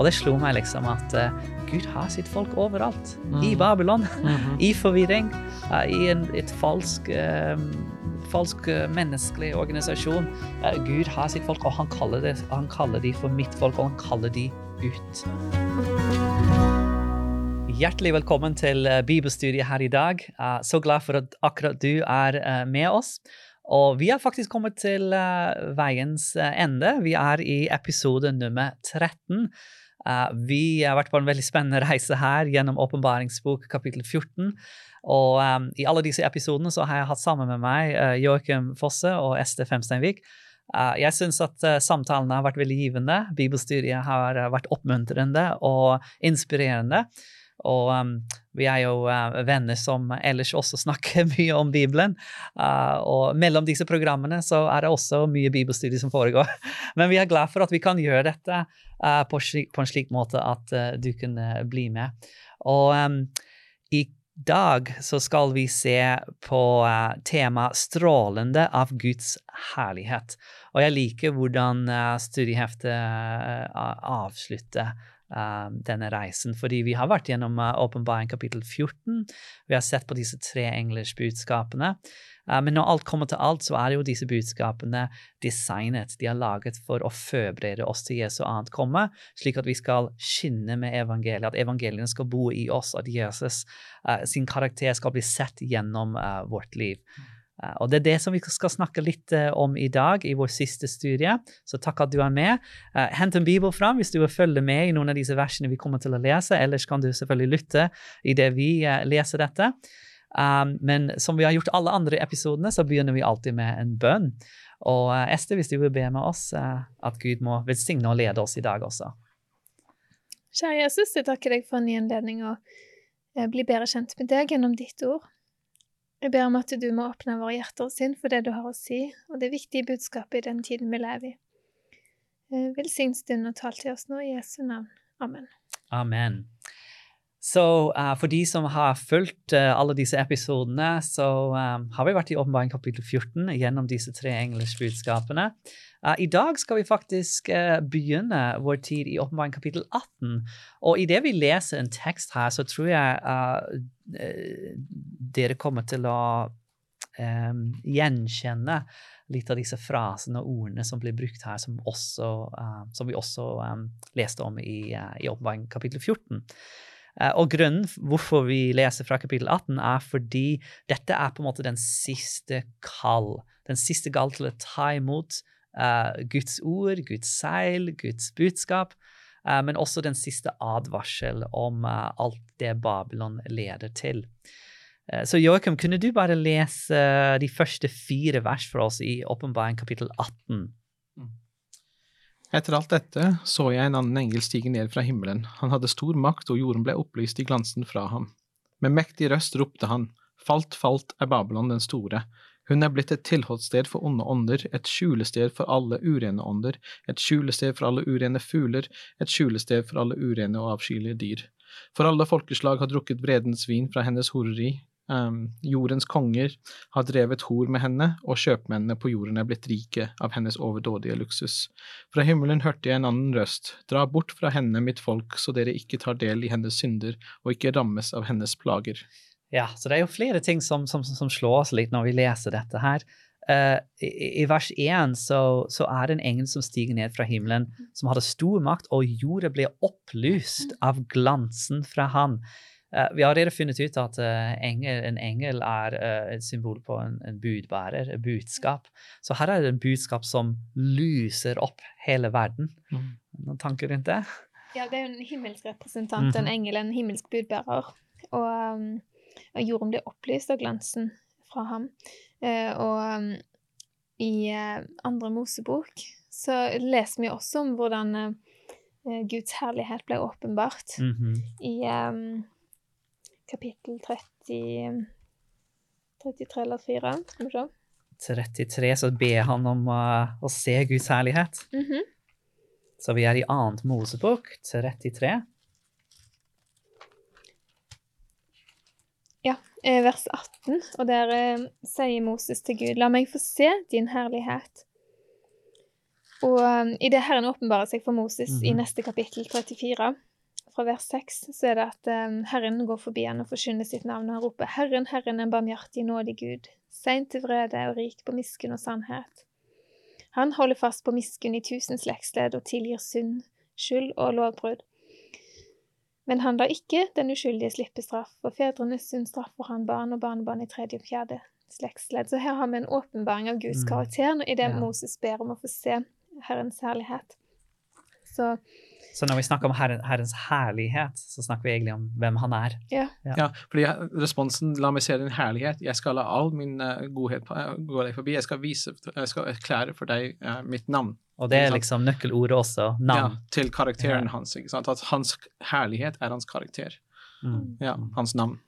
Og det slo meg liksom at uh, Gud har sitt folk overalt. Mm. I Babylon, Mhm. i forvirring, i en, et falsk uh, falsk uh, menneskelig organisasjon. Gud har sitt folk, og han kaller, det, han kaller de for mitt folk, og han kaller de ut. Hjertelig velkommen til bibelstudiet her i dag. Uh, så glad for at akkurat du er med oss. Og vi har faktisk kommet til uh, veiens ende. Vi er i episode nummer 13. Uh, vi har vært på en veldig spennende reise her gjennom Åpenbaringsbok kapittel 14. Og um, i alle disse episodene så har jeg hatt sammen med meg uh, Joakim Fosse og Ester Femsteinvik. Uh, jeg syns at uh, samtalene har vært veldig givende. Bibelstudiet har vært oppmuntrende og inspirerende. Og um, vi er jo uh, venner som ellers også snakker mye om Bibelen. Uh, og mellom disse programmene så er det også mye bibelstudier som foregår. Men vi er glad for at vi kan gjøre dette uh, på, slik, på en slik måte at du kan bli med. Og um, i dag så skal vi se på temaet 'strålende av Guds herlighet'. Og jeg liker hvordan studieheftet avslutter denne reisen, fordi vi har vært gjennom åpenbaring kapittel 14. Vi har sett på disse tre englers budskapene. Uh, men når alt kommer til alt, så er jo disse budskapene designet. De er laget for å forberede oss til Jesu annet komme, slik at vi skal skinne med evangeliet, at evangeliene skal bo i oss, at Jesus uh, sin karakter skal bli sett gjennom uh, vårt liv. Uh, og Det er det som vi skal snakke litt uh, om i dag i vår siste studie. Så takk at du er med. Uh, hent en bibel fram hvis du vil følge med i noen av disse versene vi kommer til å lese. Ellers kan du selvfølgelig lytte i det vi leser dette. Men som vi har gjort alle andre episodene, så begynner vi alltid med en bønn. Og Ester, hvis du vil be med oss, at Gud må velsigne og lede oss i dag også. Kjære Jesus, jeg takker deg for en ny anledning å eh, bli bedre kjent med deg gjennom ditt ord. Jeg ber om at du må åpne våre hjerter og sinn for det du har å si, og det viktige budskapet i den tiden vi lever i. Eh, Velsign stunden og tal til oss nå i Jesu navn. Amen. Amen. Så uh, for de som har fulgt uh, alle disse episodene, så um, har vi vært i åpenbaring kapittel 14 gjennom disse tre engelske budskapene. Uh, I dag skal vi faktisk begynne vår tid i åpenbaring kapittel 18. Og idet vi leser en tekst her, så tror jeg dere kommer til å um, gjenkjenne litt av disse frasene og ordene som blir brukt her, som, også, som vi også um, leste om i, i åpenbaring kapittel 14. Uh, og grunnen hvorfor vi leser fra kapittel 18, er fordi dette er på en måte den siste kall. Den siste kall til å ta imot uh, Guds ord, Guds seil, Guds budskap. Uh, men også den siste advarsel om alt det Babylon leder til. Så Joakim, kunne du bare lese de første fire vers for oss i åpenbaring kapittel 18? Etter alt dette så jeg en annen engel stige ned fra himmelen. Han hadde stor makt, og jorden ble opplyst i glansen fra ham. Med mektig røst ropte han, Falt, falt er Babylon den store. Hun er blitt et tilholdssted for onde ånder, et skjulested for alle urene ånder, et skjulested for alle urene fugler, et skjulested for alle urene og avskyelige dyr. For alle folkeslag har drukket vredens vin fra hennes horeri, Um, jordens konger har drevet hor med henne, og kjøpmennene på jorden er blitt rike av hennes overdådige luksus. Fra himmelen hørte jeg en annen røst, dra bort fra henne, mitt folk, så dere ikke tar del i hennes synder og ikke rammes av hennes plager. Ja, så det er jo flere ting som, som, som slår oss litt når vi leser dette her. Uh, i, I vers 1 så, så, er det en engel som stiger ned fra himmelen, som hadde stor makt, og jorda ble opplyst av glansen fra han. Uh, vi har allerede funnet ut at uh, engel, en engel er uh, et symbol på en, en budbærer, et budskap. Så her er det en budskap som lyser opp hele verden. Mm. Noen tanker rundt det? Ja, det er jo en himmelsk representant, en engel, en himmelsk budbærer. Og, um, og jorden blir opplyst av glansen fra ham. og um, i andre Mosebok så leser vi også om hvordan Guds herlighet ble åpenbart. Mm -hmm. I um, kapittel 30 33 eller 4. Skal vi se. 33, så ber han om uh, å se Guds herlighet. Mm -hmm. Så vi er i annet Mosebok, 33. Ja, eh, vers 18, og der eh, sier Moses til Gud, la meg få se din herlighet. Og um, i det Herren åpenbarer seg for Moses i Mhm. neste kapittel 34, fra vers 6, så er det at um, Herren går forbi han og forkynner sitt navn, og han roper 'Herren, Herren, en barmhjertig, nådig Gud, sein til vrede og rik på miskunn og sannhet'. Han holder fast på miskunn i tusen slektsledd og tilgir synd, skyld og lovbrudd. Men han lar ikke den uskyldige slippe straff, for fedrenes synd straffer han barn og barnebarn i tredje og fjerde slektsledd. Så her har vi en åpenbaring av Guds Mm. karakter i det Moses ber om å få se Herrens herlighet. Så Så når vi snakker om herren, Herrens herlighet, så snakker vi egentlig om hvem han er. Ja, fordi jeg- responsen 'la meg se din herlighet', jeg skal la all min eh, godhet på- eh, gå deg forbi, jeg skal vise, jeg skal erklære for deg uh, mitt navn. Og det er liksom nøkkelordet også. Navn. Ja, til karakteren Ja. hans. Ikke sant? At hans herlighet er hans karakter. Mm. Ja, hans navn.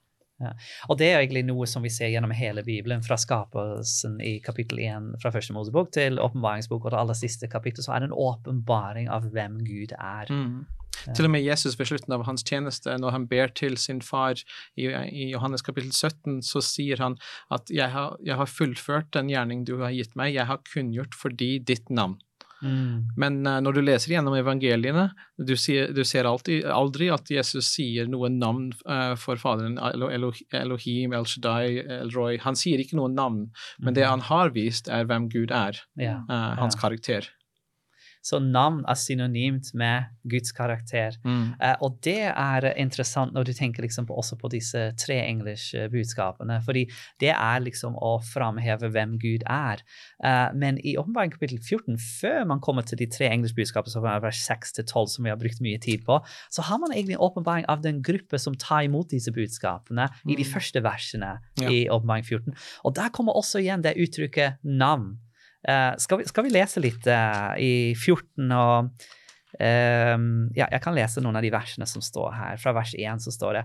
Og det er egentlig noe som vi ser gjennom hele Bibelen, fra skapelsen i kapittel 1 fra første Mosebok til åpenbaringsbok og det aller siste kapittel, så er det en åpenbaring av hvem Gud er. Mm. Ja. Til og med Jesus ved slutten av hans tjeneste, når han ber til sin far i, i Johannes kapittel 17, så sier han at jeg har, jeg har fullført den gjerning du har gitt meg, jeg har kunngjort fordi ditt navn. Mm. Men eh, når du leser gjennom evangeliene, du, ser, du ser alltid, aldri at Jesus sier noe navn eh, for Faderen, Elo, Elo, Elohim, El Shaddai, El Roy. Han sier ikke noe navn, men det han har vist, er hvem Gud er, ja. eh, hans karakter. Så navn er synonymt med Guds karakter. Eh, og det er interessant når du tenker liksom på, også på disse tre English-budskapene, fordi det er liksom å framheve hvem Gud er. Uh, men i åpenbaring kapittel 14, før man kommer til de tre English-budskapene, som er vers 6 til 12, som vi har brukt mye tid på, så har man egentlig en åpenbaring av den gruppe som tar imot disse budskapene i de Mm. første versene Ja. i åpenbaring 14. Og der kommer også igjen det uttrykket navn. Eh, skal, vi, skal vi lese litt eh, i 14 og Um, Ja, jeg kan lese noen av de versene som står her. Fra vers 1 så står det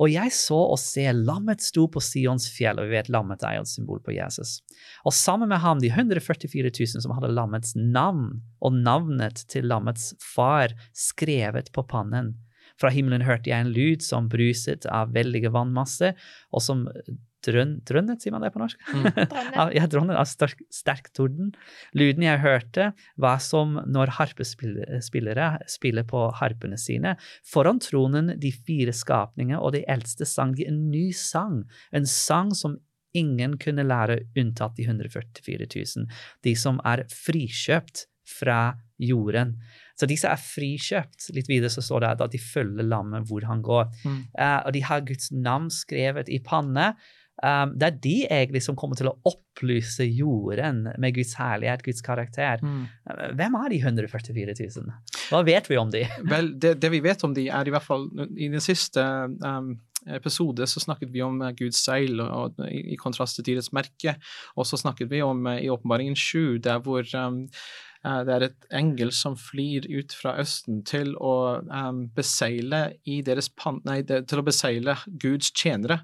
Og jeg så og se lammet sto på Sions fjell, og vi vet lammet er jo et symbol på Jesus. Og sammen med ham de 144 000 som hadde lammets navn, og navnet til lammets far skrevet på pannen. Fra himmelen hørte jeg en lyd som bruset av veldige vannmasser, og som drøn, drønnet, sier man det på norsk? Mm. Ja, drønnet, av sterk, sterk torden. Lyden jeg hørte, var som når harpespillere spiller på harpene sine. Foran tronen de fire skapninger, og de eldste sang de en ny sang. En sang som ingen kunne lære unntatt de 144 000. De som er frikjøpt fra jorden. Så disse er frikjøpt. Litt videre så står det at de følger lammet hvor han går. Mm. Uh, og de har Guds navn skrevet i panne. Um, det er de egentlig som kommer til å opplyse jorden med Guds herlighet, Guds karakter. Mm. Eh, Hvem er de 144 000? Hva vet vi om de? Vel, det, det vi vet om de er i hvert fall I den siste um, episode så snakket vi om eh, Guds seil, og, og, i, i kontrast til dyrets merke. Og så snakket vi om eh, i Åpenbaringen 7, der hvor um, det er et engel som flyr ut fra Østen til å um, beseile nei, til å beseile Guds tjenere.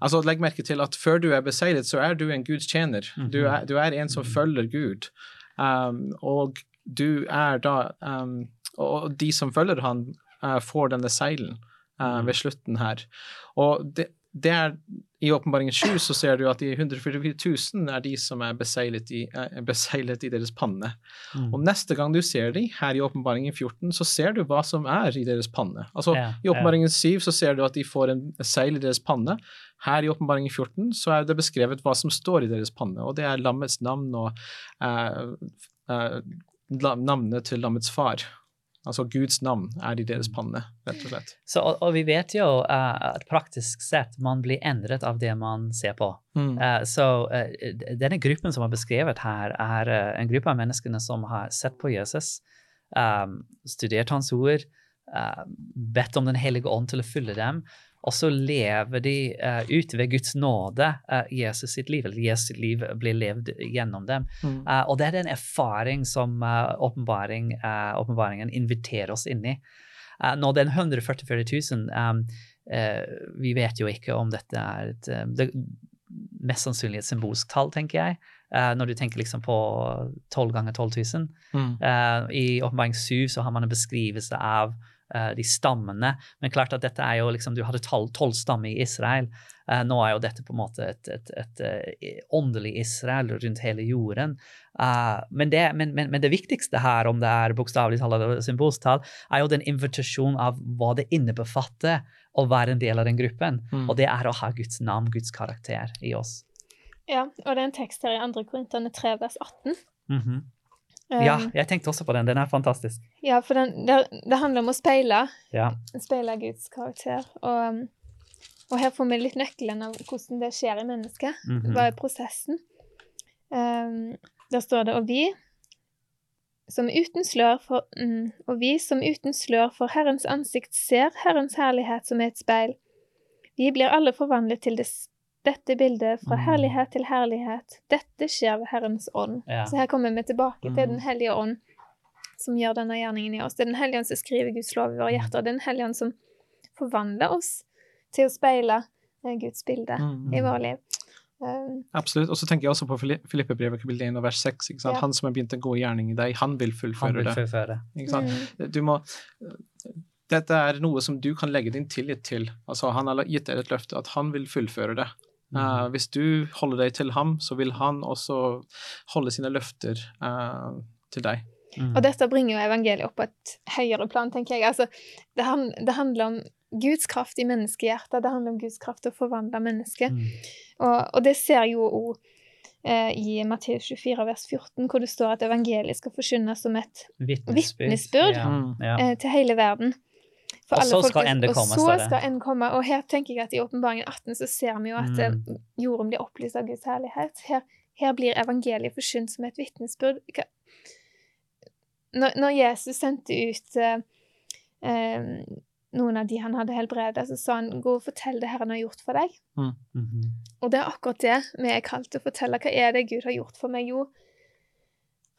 Altså, Legg merke til at før du er beseilet, så er du en Guds tjener. du, Mhm. er, du er en som følger Gud. Um, og du er da um, Og de som følger han, uh, får denne seilen uh, Mhm. ved slutten her. Og det, det er I Åpenbaringen 7 så ser du at de 144 000 er de som er beseilet i, er beseglet i deres panne. Mm. Og neste gang du ser de her i Åpenbaringen 14, så ser du hva som er i deres panne. Altså, Ja, I Åpenbaringen 7 så ser du at de får en seil i deres panne. Her i Åpenbaringen 14 så er det beskrevet hva som står i deres panne, og det er lammets navn og uh, uh, navnet til lammets far. Altså Guds navn er i deres panne, rett og slett. Så, og, og vi vet jo uh, at praktisk sett man blir endret av det man ser på. Mm. Uh, så uh, denne gruppen som er beskrevet her, er en gruppe av menneskene som har sett på Jesus, um, studert hans ord, bedt om Den hellige ånd til å fylle dem, og så lever de uh, ut ved Guds nåde uh, Jesus sitt liv, eller Jesus sitt liv blir levd gjennom dem. Mm. Uh, og det er den erfaring som åpenbaringen uh, eh, inviterer oss inn i. nå den 144 000 um, eh, Vi vet jo ikke om dette er et eh, det, Mest sannsynlig et symbolsk tall, tenker jeg. Uh, når du tenker liksom på 12 ganger 12 000. Mm. Uh, I åpenbaring 7 så har man en beskrivelse av eh, de stammene. Men klart at dette er jo liksom, du hadde tolv stammer i Israel. Eh, nå er jo dette på en måte et, et, et, et åndelig Israel rundt hele jorden. Men det, men, men, men, det, viktigste her, om det er bokstavelig talt eller symbolsk talt, er jo den invitasjonen av hva det innebefatter å være en del av den gruppen. Mm. Og det er å ha Guds navn, Guds karakter, i oss. Ja, og det er en tekst her i 2. Korintene 3, vers 18. Mm -hmm. Ja, jeg tenkte også på den. Den er fantastisk. Ja, for den, det, det, handler om å speile. Ja. Speile Guds karakter. Og, og, her får vi litt nøkkelen av hvordan det skjer i mennesket. Mm -hmm. Hva er prosessen? Um, der står det Og vi som uten slør for, mm, og vi som uten slør for Herrens ansikt ser Herrens herlighet som er et speil. Vi blir alle forvandlet til det dette bildet fra mm. herlighet til herlighet. Dette skjer ved Herrens ånd. Ja. Så her kommer vi tilbake til Den mm. hellige ånd, som gjør denne gjerningen i oss. Det er Den hellige ånd som skriver Guds lov i våre mm. hjerter. Det er Den hellige ånd som forvandler oss til å speile eh, Guds bilde mm. i våre liv. Um, Absolutt. Og så tenker jeg også på Filippe-brevet kapittel 1 og vers 6. Ja. Han som har begynt en god gjerning i deg, han vil fullføre han vil fullføre. det. Mm. Du må dette er noe som du kan legge din tillit til. Altså, han har gitt deg et løfte at han vil fullføre det. Uh, hvis du holder deg til ham, så vil han også holde sine løfter uh, til deg. Mm. Og dette bringer jo evangeliet opp på et høyere plan, tenker jeg. Altså, det, han, det, handler om Guds kraft i menneskehjertet. Det handler om Guds kraft til å forvandle mennesket. Mm. Og, og, det ser jo òg uh, i Matteus 24, vers 14, hvor det står at evangeliet skal forkynnes som et vitnesbyrd ja. ja. eh, til hele verden og så skal enden komme. Og det. skal komme. Og her tenker jeg at i Åpenbaringen 18 så ser vi jo at eh, mm. jorden blir opplyst av Guds herlighet. Her, her blir evangeliet forsynt som et vitnesbyrd. Når, når, Jesus sendte ut uh, um, noen av de han hadde helbredet, så sa han 'gå og fortell det Herren har gjort for deg'. Mm. Mm -hmm. Og det er akkurat det vi er kalt til å fortelle. Hva er det Gud har gjort for meg? Jo,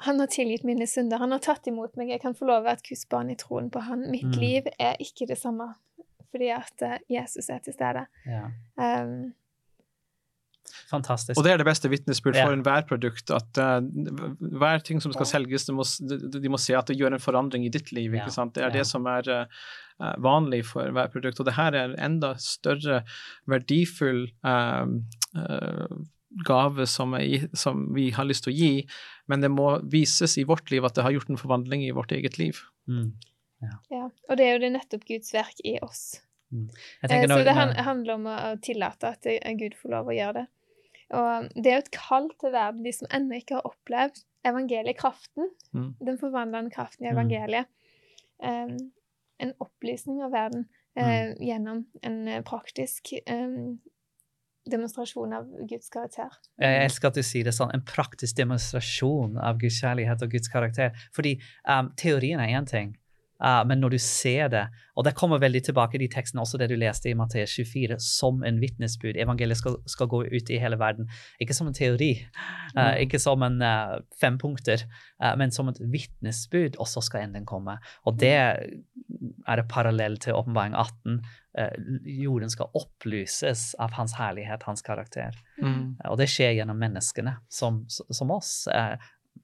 han har tilgitt mine synder. Han har tatt imot meg. Jeg kan få lov å være et Guds barn i troen på han. Mitt mm. liv er ikke det samme fordi at uh, Jesus er til stede. Ja. Um, Fantastisk. Og det er det beste vitnesbyrd for ja. enhver produkt. At uh, hver ting som skal selges, de må, de må, se at det gjør en forandring i ditt liv. ikke sant? Det er ja. det som er uh, vanlig for hver produkt. Og det her er enda større verdifull uh, gave som, er, som, vi har lyst til å gi, men det må vises i vårt liv at det har gjort en forvandling i vårt eget liv. Mm. Ja. ja. Og det er jo det nettopp Guds verk i oss. Mm. Eh, så det handler om å tillate at Gud får lov å gjøre det. Og det er jo et kall til verden, de som ennå ikke har opplevd evangeliekraften, mm. den forvandlende kraften i mm. evangeliet. Um, en opplysning av verden uh, gjennom en uh, praktisk um, demonstrasjon av Guds karakter. Jeg elsker at du sier det sånn, en praktisk demonstrasjon av Guds kjærlighet og Guds karakter. Fordi um, teorien er én ting, uh, men når du ser det Og det kommer veldig tilbake i de tekstene, også det du leste i Matteus 24, som en vitnesbyrd. Evangeliet skal, skal, gå ut i hele verden. Ikke som en teori, uh, ikke som en uh, fem punkter, uh, men som et vitnesbyrd, og så skal enden komme. Og det er det parallell til åpenbaring 18 Eh, jorden skal opplyses av hans herlighet, hans karakter. Mm. Eh, og det skjer gjennom menneskene, som, som oss. Eh,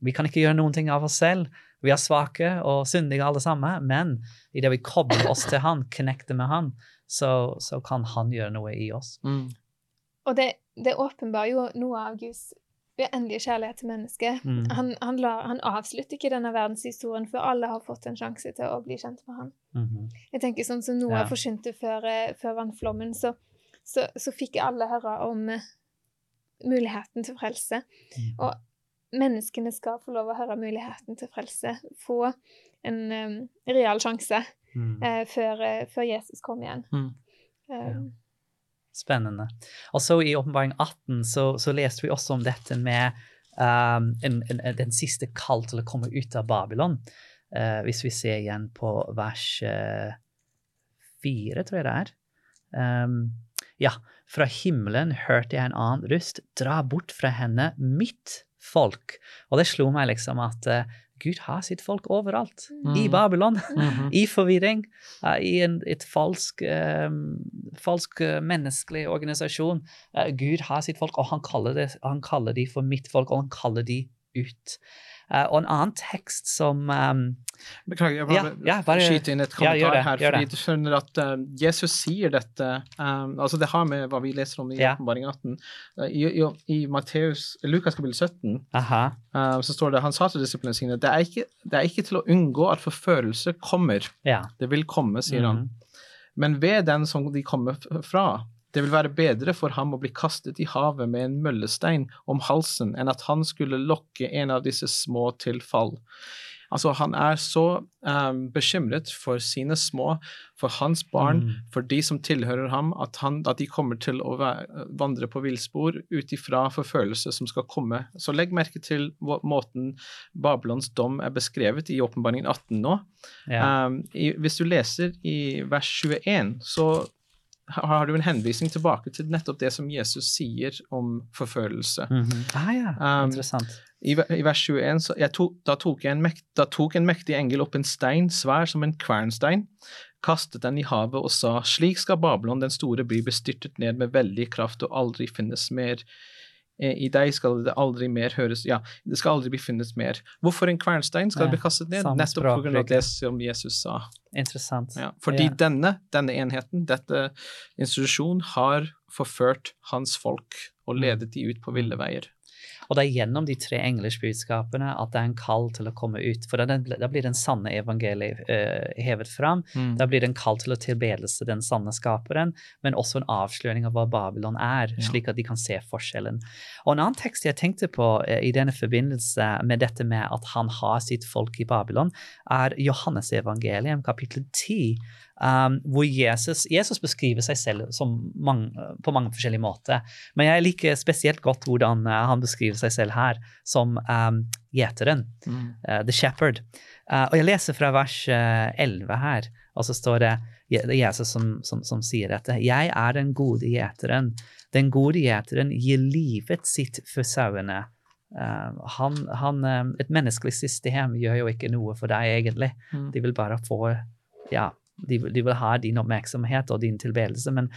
vi kan ikke gjøre noen ting av oss selv. Vi er svake og syndige alle sammen, men idet vi kobler oss til han, connecter med han, så, så kan han gjøre noe i oss. Mm. Og det, det åpenbarer jo noe av Guds uendelige kjærlighet til mennesket. Mm. Han, han, han, avslutter ikke denne verdenshistorien før alle har fått en sjanse til å bli kjent med ham. Mm -hmm. Jeg tenker sånn som Noah ja. forkynte før, eh, før vannflommen, så, så, så, fikk alle høre om uh, muligheten til frelse. Mm. Og menneskene skal få lov å høre muligheten til frelse. Få en um, real sjanse uh, før, uh, før, Jesus kom igjen. Um. Spennende. Og så i Åpenbaring 18 så, så, leste vi også om dette med um, en, en, den siste kall til å komme ut av Babylon. Uh, hvis vi ser igjen på vers uh, fire, tror jeg det er. Um, ja, fra himmelen hørte jeg en annen røst, dra bort fra henne mitt folk. Og det slo meg liksom at uh, Gud har sitt folk overalt. Mm. I Babylon, mm -hmm. i forvirring, uh, i en et falsk, um, falsk uh, menneskelig organisasjon. Uh, Gud har sitt folk, og han kaller, det, han kaller de for mitt folk, og han kaller de ut. Uh, og en annen tekst som um, Beklager, jeg bare, ja, bare- skyter inn et kommentar ja, det, her. fordi du skjønner at uh, Jesus sier dette um, altså Det har med hva vi leser om i Ja. Åpenbaring 18. Uh, I, i, i Matteus, Lukas kapittel 17 uh, så står det Han sa til disiplene sine det er, ikke, det er ikke til å unngå at forførelse kommer. Ja. Det vil komme, sier han. Mhm. Men ved den som de kommer fra, det vil være bedre for ham å bli kastet i havet med en møllestein om halsen enn at han skulle lokke en av disse små til fall. Altså, han er så um, bekymret for sine små, for hans barn, Mm. for de som tilhører ham, at, han, at de kommer til å vandre på villspor ut ifra forfølelse som skal komme. Så legg merke til måten Babylons dom er beskrevet i Åpenbaringen 18 nå. Ja. Um, i, hvis du leser i vers 21, så har du en henvisning tilbake til nettopp det som Jesus sier om forfølelse. -hmm. ah, ja. Um, Interessant. I, I vers 21 så jeg tok, da, tok jeg en mekt, da tok en mektig engel opp en stein, svær som en kvernstein, kastet den i havet og sa, slik skal Babylon den store by bli styrtet ned med veldig kraft og aldri finnes mer. Eh, I deg skal det aldri mer høres Ja, det skal aldri bli funnet mer. Hvorfor en kvernstein skal Ja, bli kastet ned? Nettopp av det som Jesus sa. Interessant. Ja, fordi Ja. denne, denne enheten, dette institusjonen, har forført hans folk og ledet de ut på ville veier. Og det er gjennom de tre englers budskapene at det er en kall til å komme ut. For da, da blir den sanne evangeliet uh, hevet fram. Mm. Da blir det en kall til å tilbedelse den sanne skaperen, men også en avsløring av hva Babylon er, Ja. slik at de kan se forskjellen. Og en annen tekst jeg tenkte på uh, i denne forbindelse med dette med at han har sitt folk i Babylon, er Johannes evangelium, kapittel 10. Um, hvor Jesus, Jesus beskriver seg selv som mange, på mange forskjellige måter. Men jeg liker spesielt godt hvordan eh, han beskriver seg selv her, som um, gjeteren. Mm. uh, the shepherd. Uh, og jeg leser fra vers uh, 11 her, og så står det Jesus som, som, som sier dette. Jeg er den gode gjeteren. Den gode gjeteren gir livet sitt for sauene. Uh, han, han, et menneskelig system gjør jo ikke noe for deg, egentlig. Mm. De vil bare få Ja, de, de vil ha din oppmerksomhet og din tilbedelse, men,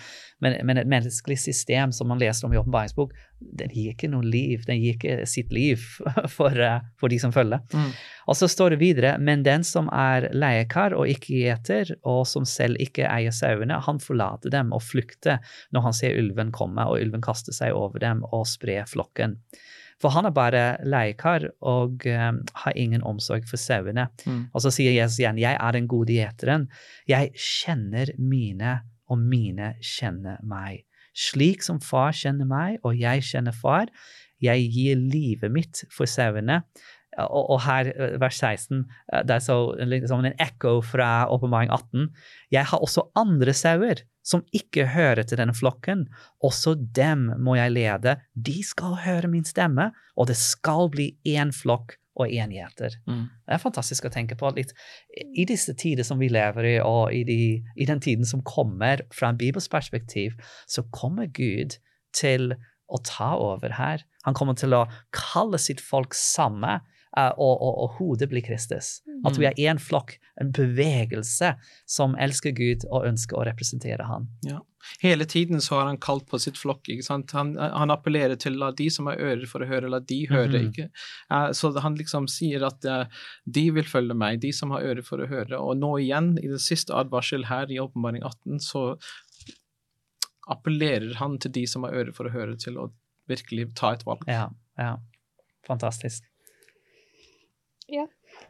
men, men et menneskelig system som man leser om i åpenbaringsbok, den gir ikke noe liv. Den gir ikke sitt liv for, uh, for de som følger. Mm. Og så står det videre, men den som er leiekar og ikke gjeter, og som selv ikke eier sauene, han forlater dem og flykter når han ser ulven komme, og ulven kaster seg over dem og sprer flokken. For han er bare leiekar og um, har ingen omsorg for sauene. Mm. Og så sier Jesus igjen, jeg er den gode gjeteren. Jeg kjenner mine, og mine kjenner meg. Slik som far kjenner meg, og jeg kjenner far, jeg gir livet mitt for sauene. Og, og her, eh, vers 16, eh, det er så, liksom en ekko fra Åpenbaring 18. Jeg har også andre sauer som ikke hører til denne flokken. Også dem må jeg lede. De skal høre min stemme, og det skal bli én flokk og én gjeter. Mm. Det er fantastisk å tenke på. Litt, I disse tider som vi lever i, og i, de, i den tiden som kommer, fra en bibelsk perspektiv, så kommer Gud til å ta over her. Han kommer til å kalle sitt folk samme, og, og, og hodet blir Kristus. At vi er én flokk, en bevegelse som elsker Gud og ønsker å representere han. Hele tiden så har han kalt på sitt flokk. ikke sant? Han, han appellerer til la de som har ører for å høre, la de høre. Mhm. ikke? Uh, så han liksom sier at uh, de vil følge meg, de som har ører for å høre. Og nå igjen, i den siste advarsel her i Åpenbaring 18, så appellerer han til de som har ører for å høre, til å virkelig ta et valg. Ja, ja. Fantastisk.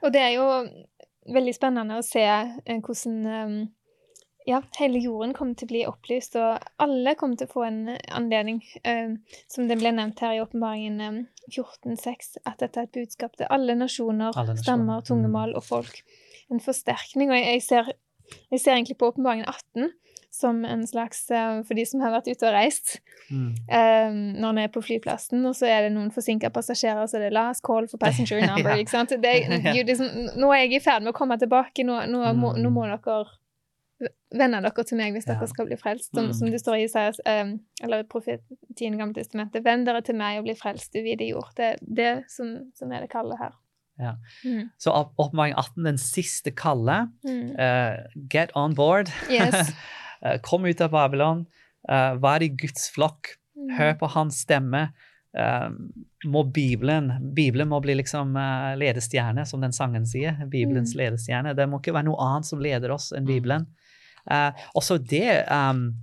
Og det er jo veldig spennende å se eh, hvordan eh, ja, hele jorden kommer til å bli opplyst, og alle kommer til å få en anledning, eh, som det ble nevnt her i åpenbaringen eh, 14.6, at dette er et budskap til alle nasjoner, Alle nasjoner, stammer, mm. tungemål og folk. En forsterkning. Og jeg, ser, jeg ser egentlig på åpenbaringen 18 som en slags eh, For de som har vært ute og reist, eh, når en er på flyplassen, og så er det noen forsinka passasjerer, så det er last call for passenger number. Ja. ikke sant? Det, liksom, nå er jeg i ferd med å komme tilbake. Nå, nå, må, Mm. nå må dere vende dere til meg hvis Ja. dere skal bli frelst. Som, Mm. som det står i Isaias, um, eller profetien i Gamle testamentet. Vend dere til meg og bli frelst, du vide jord. Det er det som, som er det kallet her. Ja. Mm. Så opp- åpenbaring 18, den siste kallet. Mm. Uh, get on board. Yes. Eh, Kom ut av Babylon. eh, vær i Guds flokk. Mm. Hør på hans stemme. eh, må Bibelen Bibelen må bli liksom ledestjerne, som den sangen sier. Bibelens Mm. ledestjerne. Det må ikke være noe annet som leder oss enn Mm. Bibelen. Også det um,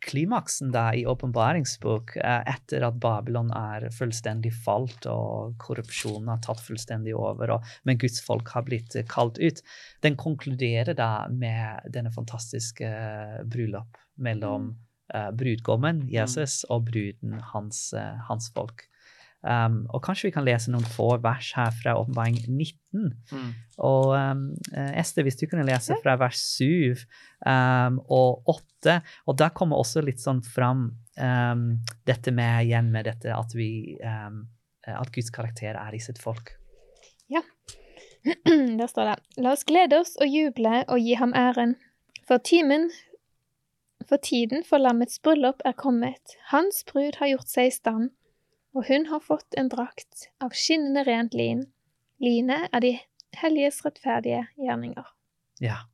klimaksen da i åpenbaringsbok, eh, etter at Babylon er fullstendig falt og korrupsjonen har tatt fullstendig over, og, men Guds folk har blitt eh, kalt ut, den konkluderer da med denne fantastiske eh, bryllup mellom eh, brudgommen, Jesus, og bruden, hans, eh, hans folk. Um, og kanskje vi kan lese noen få vers her fra åpenbaring 19. Mm. Og um, eh, Ester, hvis du kunne lese fra vers 7 um, og 8, og da kommer også litt sånn fram um, dette med igjen med dette at vi um, at Guds karakter er i sitt folk. Ja. Der står det La oss glede oss og juble og gi ham æren. For timen For tiden for lammets bryllup er kommet. Hans brud har gjort seg i stand, og hun har fått en drakt av skinnende rent lin. Line er de helliges rettferdige gjerninger. Ja.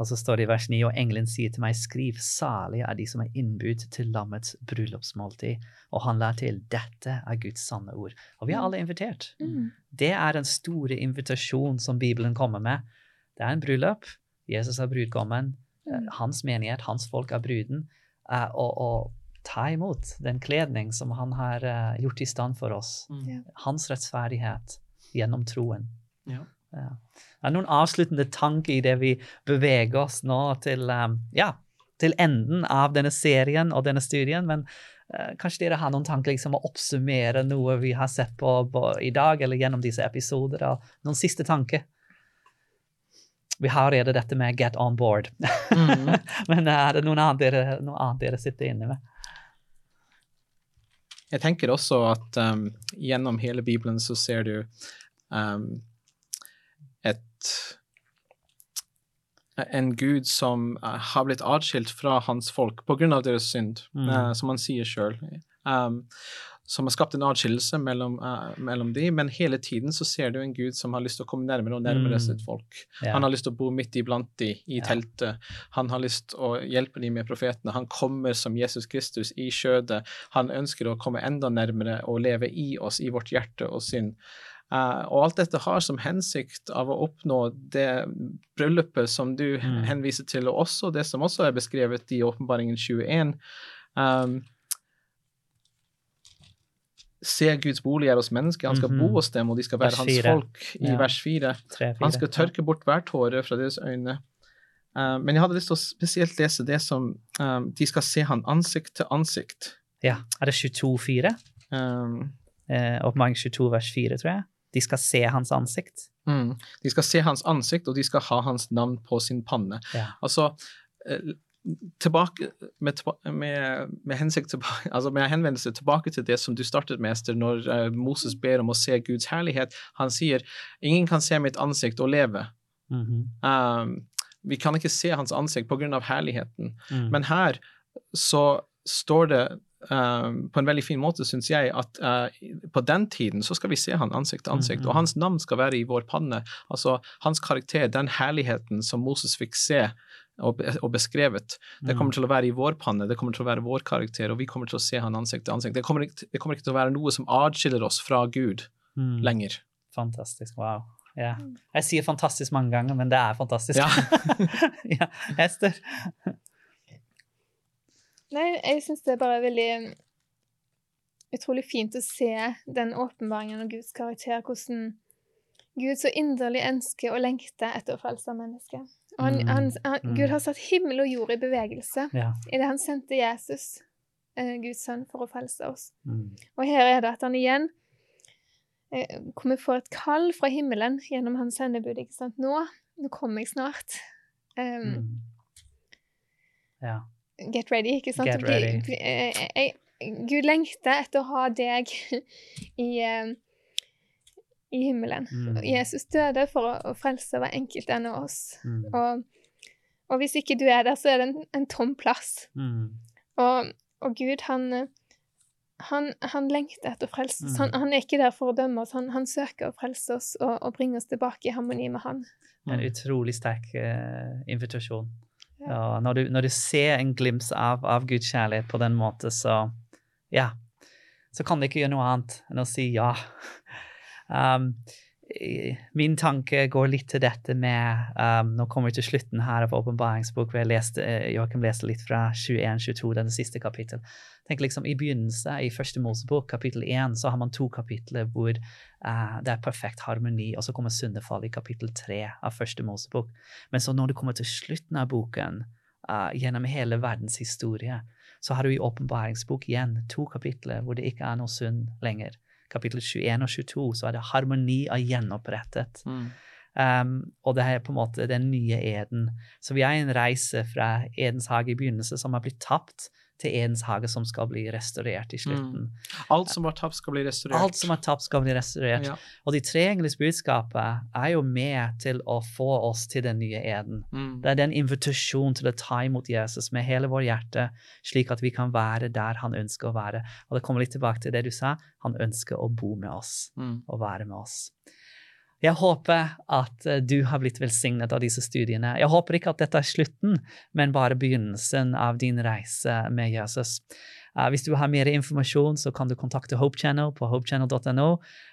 Og så står det i vers 9, og engelen sier til meg, skriv, salig er de som er innbudt til lammets bryllupsmåltid. Og han la til, dette er Guds sanne ord. Og vi er alle invitert. Mm. Det er den store invitasjonen som Bibelen kommer med. Det er en bryllup. Jesus er brudgommen. Mm. Hans menighet, hans folk er bruden. Eh, Og, og ta imot den kledning som han har uh, gjort i stand for oss. Mm. Hans rettferdighet gjennom troen. Ja. Ja. Er noen avsluttende tanker i det vi beveger oss nå til, um, ja, til enden av denne serien og denne studien? Men eh, kanskje dere har noen tanker liksom å oppsummere noe vi har sett på, på i dag eller gjennom disse episoder? og Noen siste tanker? Vi har allerede dette med 'get on board'. Mm. Men er det noen annet dere, noe annet dere sitter inne med? Jeg tenker også at um, gjennom hele Bibelen så ser du um, et en gud som uh, har blitt atskilt fra hans folk av deres synd, Mm. uh, som han sier sjøl. Um, som har skapt en atskillelse mellom, uh, mellom de, men hele tiden så ser du en gud som har lyst til å komme nærmere og nærmere Mm. sitt folk. Yeah. Han har lyst til å bo midt iblant de i yeah. teltet. Han har lyst til å hjelpe de med profetene. Han kommer som Jesus Kristus i skjødet. Han ønsker å komme enda nærmere og leve i oss, i vårt hjerte og sinn. Uh, og alt dette har som hensikt av å oppnå det bryllupet som du Mm. henviser til, og også det som også er beskrevet i Åpenbaringen 21. Um, Se Guds bolig er hos mennesker, han skal Mhm. bo hos dem, og de skal være hans folk, i Ja. vers 4. Tre, fire. Han skal tørke bort hver tåre fra deres øyne. Uh, men jeg hadde lyst til å spesielt lese det som um, De skal se han ansikt til ansikt. Ja. Er det 22,4? Um, Eh, Oppmaring 22 vers 4, tror jeg. De skal se hans ansikt. mm, de skal se hans ansikt, og de skal ha hans navn på sin panne. Ja. Altså eh, tilbake med, med, med hensikt altså med henvendelse tilbake til det som du startet med, Ester, når eh, Moses ber om å se Guds herlighet. Han sier 'ingen kan se mitt ansikt og leve'. Mhm. Um, vi kan ikke se hans ansikt pga. herligheten. Mm. Men her så står det um, på en veldig fin måte, syns jeg, at uh, på den tiden så skal vi se han ansikt til ansikt, Mhm. og hans navn skal være i vår panne. Altså hans karakter, den herligheten som Moses fikk se og, og beskrevet, det Mm. kommer til å være i vår panne, det kommer til å være vår karakter, og vi kommer til å se han ansikt til ansikt. Det kommer, ikke, det kommer ikke til å være noe som adskiller oss fra Gud Mm. lenger. Fantastisk. Wow. Ja. Mm. Jeg sier fantastisk mange ganger, men det er fantastisk. Ja. ja. Ester? Nei, jeg syns det er bare veldig um, utrolig fint å se den åpenbaringen av Guds karakter, hvordan Gud så inderlig ønsker og lengter etter å frelse mennesket. Og han, Mm, han, han, mm. Gud har satt himmel og jord i bevegelse Ja. idet han sendte Jesus, eh, Guds sønn, for å frelse oss. Mm. Og her er det at han igjen eh, kommer vi et kall fra himmelen gjennom hans sendebud. ikke sant? Nå, nå kommer jeg snart. Um, Mm. Ja. Get ready, ikke sant? Get ready. bli- eh, Gud lengter etter å ha deg i, eh, i himmelen. Mm. Jesus døde for å, frelse hver enkelt en av oss. Mm. Og, og hvis ikke du er der, så er det en, en tom plass. Mm. Og, og Gud, han, han, han lengter etter å frelse oss. Mm. Han, han er ikke der for å dømme oss, han, han søker å frelse oss og, og bringe oss tilbake i harmoni med han. En utrolig sterk uh, invitasjon. Ja. Ja, når, du, når du ser en glimt av, av Guds kjærlighet på den måten, så ja. så kan du ikke gjøre noe annet enn å si ja. Um, min tanke går litt til dette med um, Nå kommer vi til slutten her av åpenbaringsbok. hvor jeg leste, uh, Joakim leste litt fra 21-22, den siste kapittel. Tenk liksom I begynnelsen, i første Mosebok, kapittel 1, så har man to kapitler hvor uh, det er perfekt harmoni, og så kommer syndefallet i kapittel 3 av første Mosebok. Men så når du kommer til slutten av boken, uh, gjennom hele verdens historie, så har du i åpenbaringsbok igjen to kapitler hvor det ikke er noe synd lenger kapittel 21 og 22, så er det harmoni av gjenopprettet. Mm. Um, og det er på en måte den nye eden. Så vi er i en reise fra Edens hage i begynnelse som har blitt tapt, til ens hage som skal bli restaurert i mm. slutten. Mm. Alt som var tapt, skal bli restaurert. Alt som er tapt, skal bli restaurert. Ja. Og de tre engles budskapet er jo med til å få oss til den nye eden. Mm. Det er den invitasjonen til å ta imot Jesus med hele vår hjerte, slik at vi kan være der han ønsker å være. Og det kommer litt tilbake til det du sa, han ønsker å bo med oss mm. og være med oss. Jeg håper at eh, du har blitt velsignet av disse studiene. Jeg håper ikke at dette er slutten, men bare begynnelsen av din reise med Jesus. Uh, hvis du har mer informasjon, så kan du kontakte Hope Channel på hopechannel.no.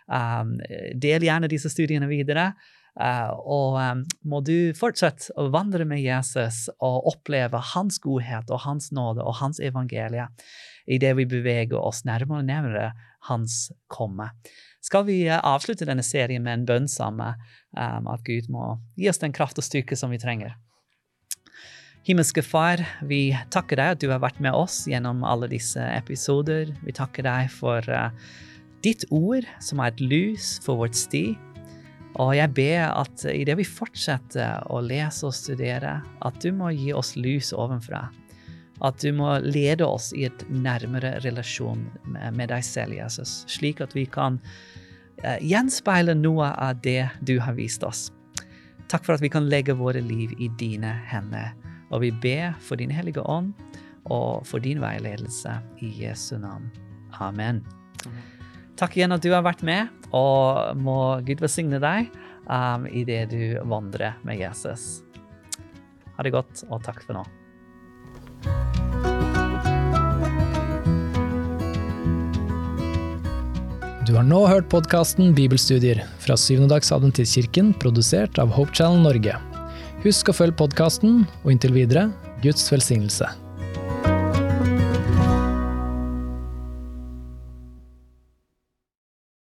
Um, del gjerne disse studiene videre. Uh, og um, må du fortsette å vandre med Jesus og oppleve hans godhet og hans nåde og hans evangelie idet vi beveger oss nærmere og nærmere hans komme skal vi eh, avslutte denne serien med en bønn sammen, um, at Gud må gi oss den kraft og styrke som vi trenger. Himmelske Far, vi takker deg at du har vært med oss gjennom alle disse episoder. Vi takker deg for uh, ditt ord, som er et lys for vårt sti. Og jeg ber at idet vi fortsetter å lese og studere, at du må gi oss lys ovenfra. At du må lede oss i et nærmere relasjon med deg selv, Jesus, slik at vi kan uh, gjenspeile noe av det du har vist oss. Takk for at vi kan legge våre liv i dine hender. Og vi ber for Din hellige ånd og for din veiledelse i Jesu navn. Amen. Takk igjen at du har vært med, og må Gud velsigne deg um, i det du vandrer med Jesus. Ha det godt, og takk for nå. Du har nå hørt podkasten Bibelstudier fra Syvendedagsadventistkirken, produsert av Hope Channel Norge. Husk å følge podkasten, og inntil videre Guds velsignelse.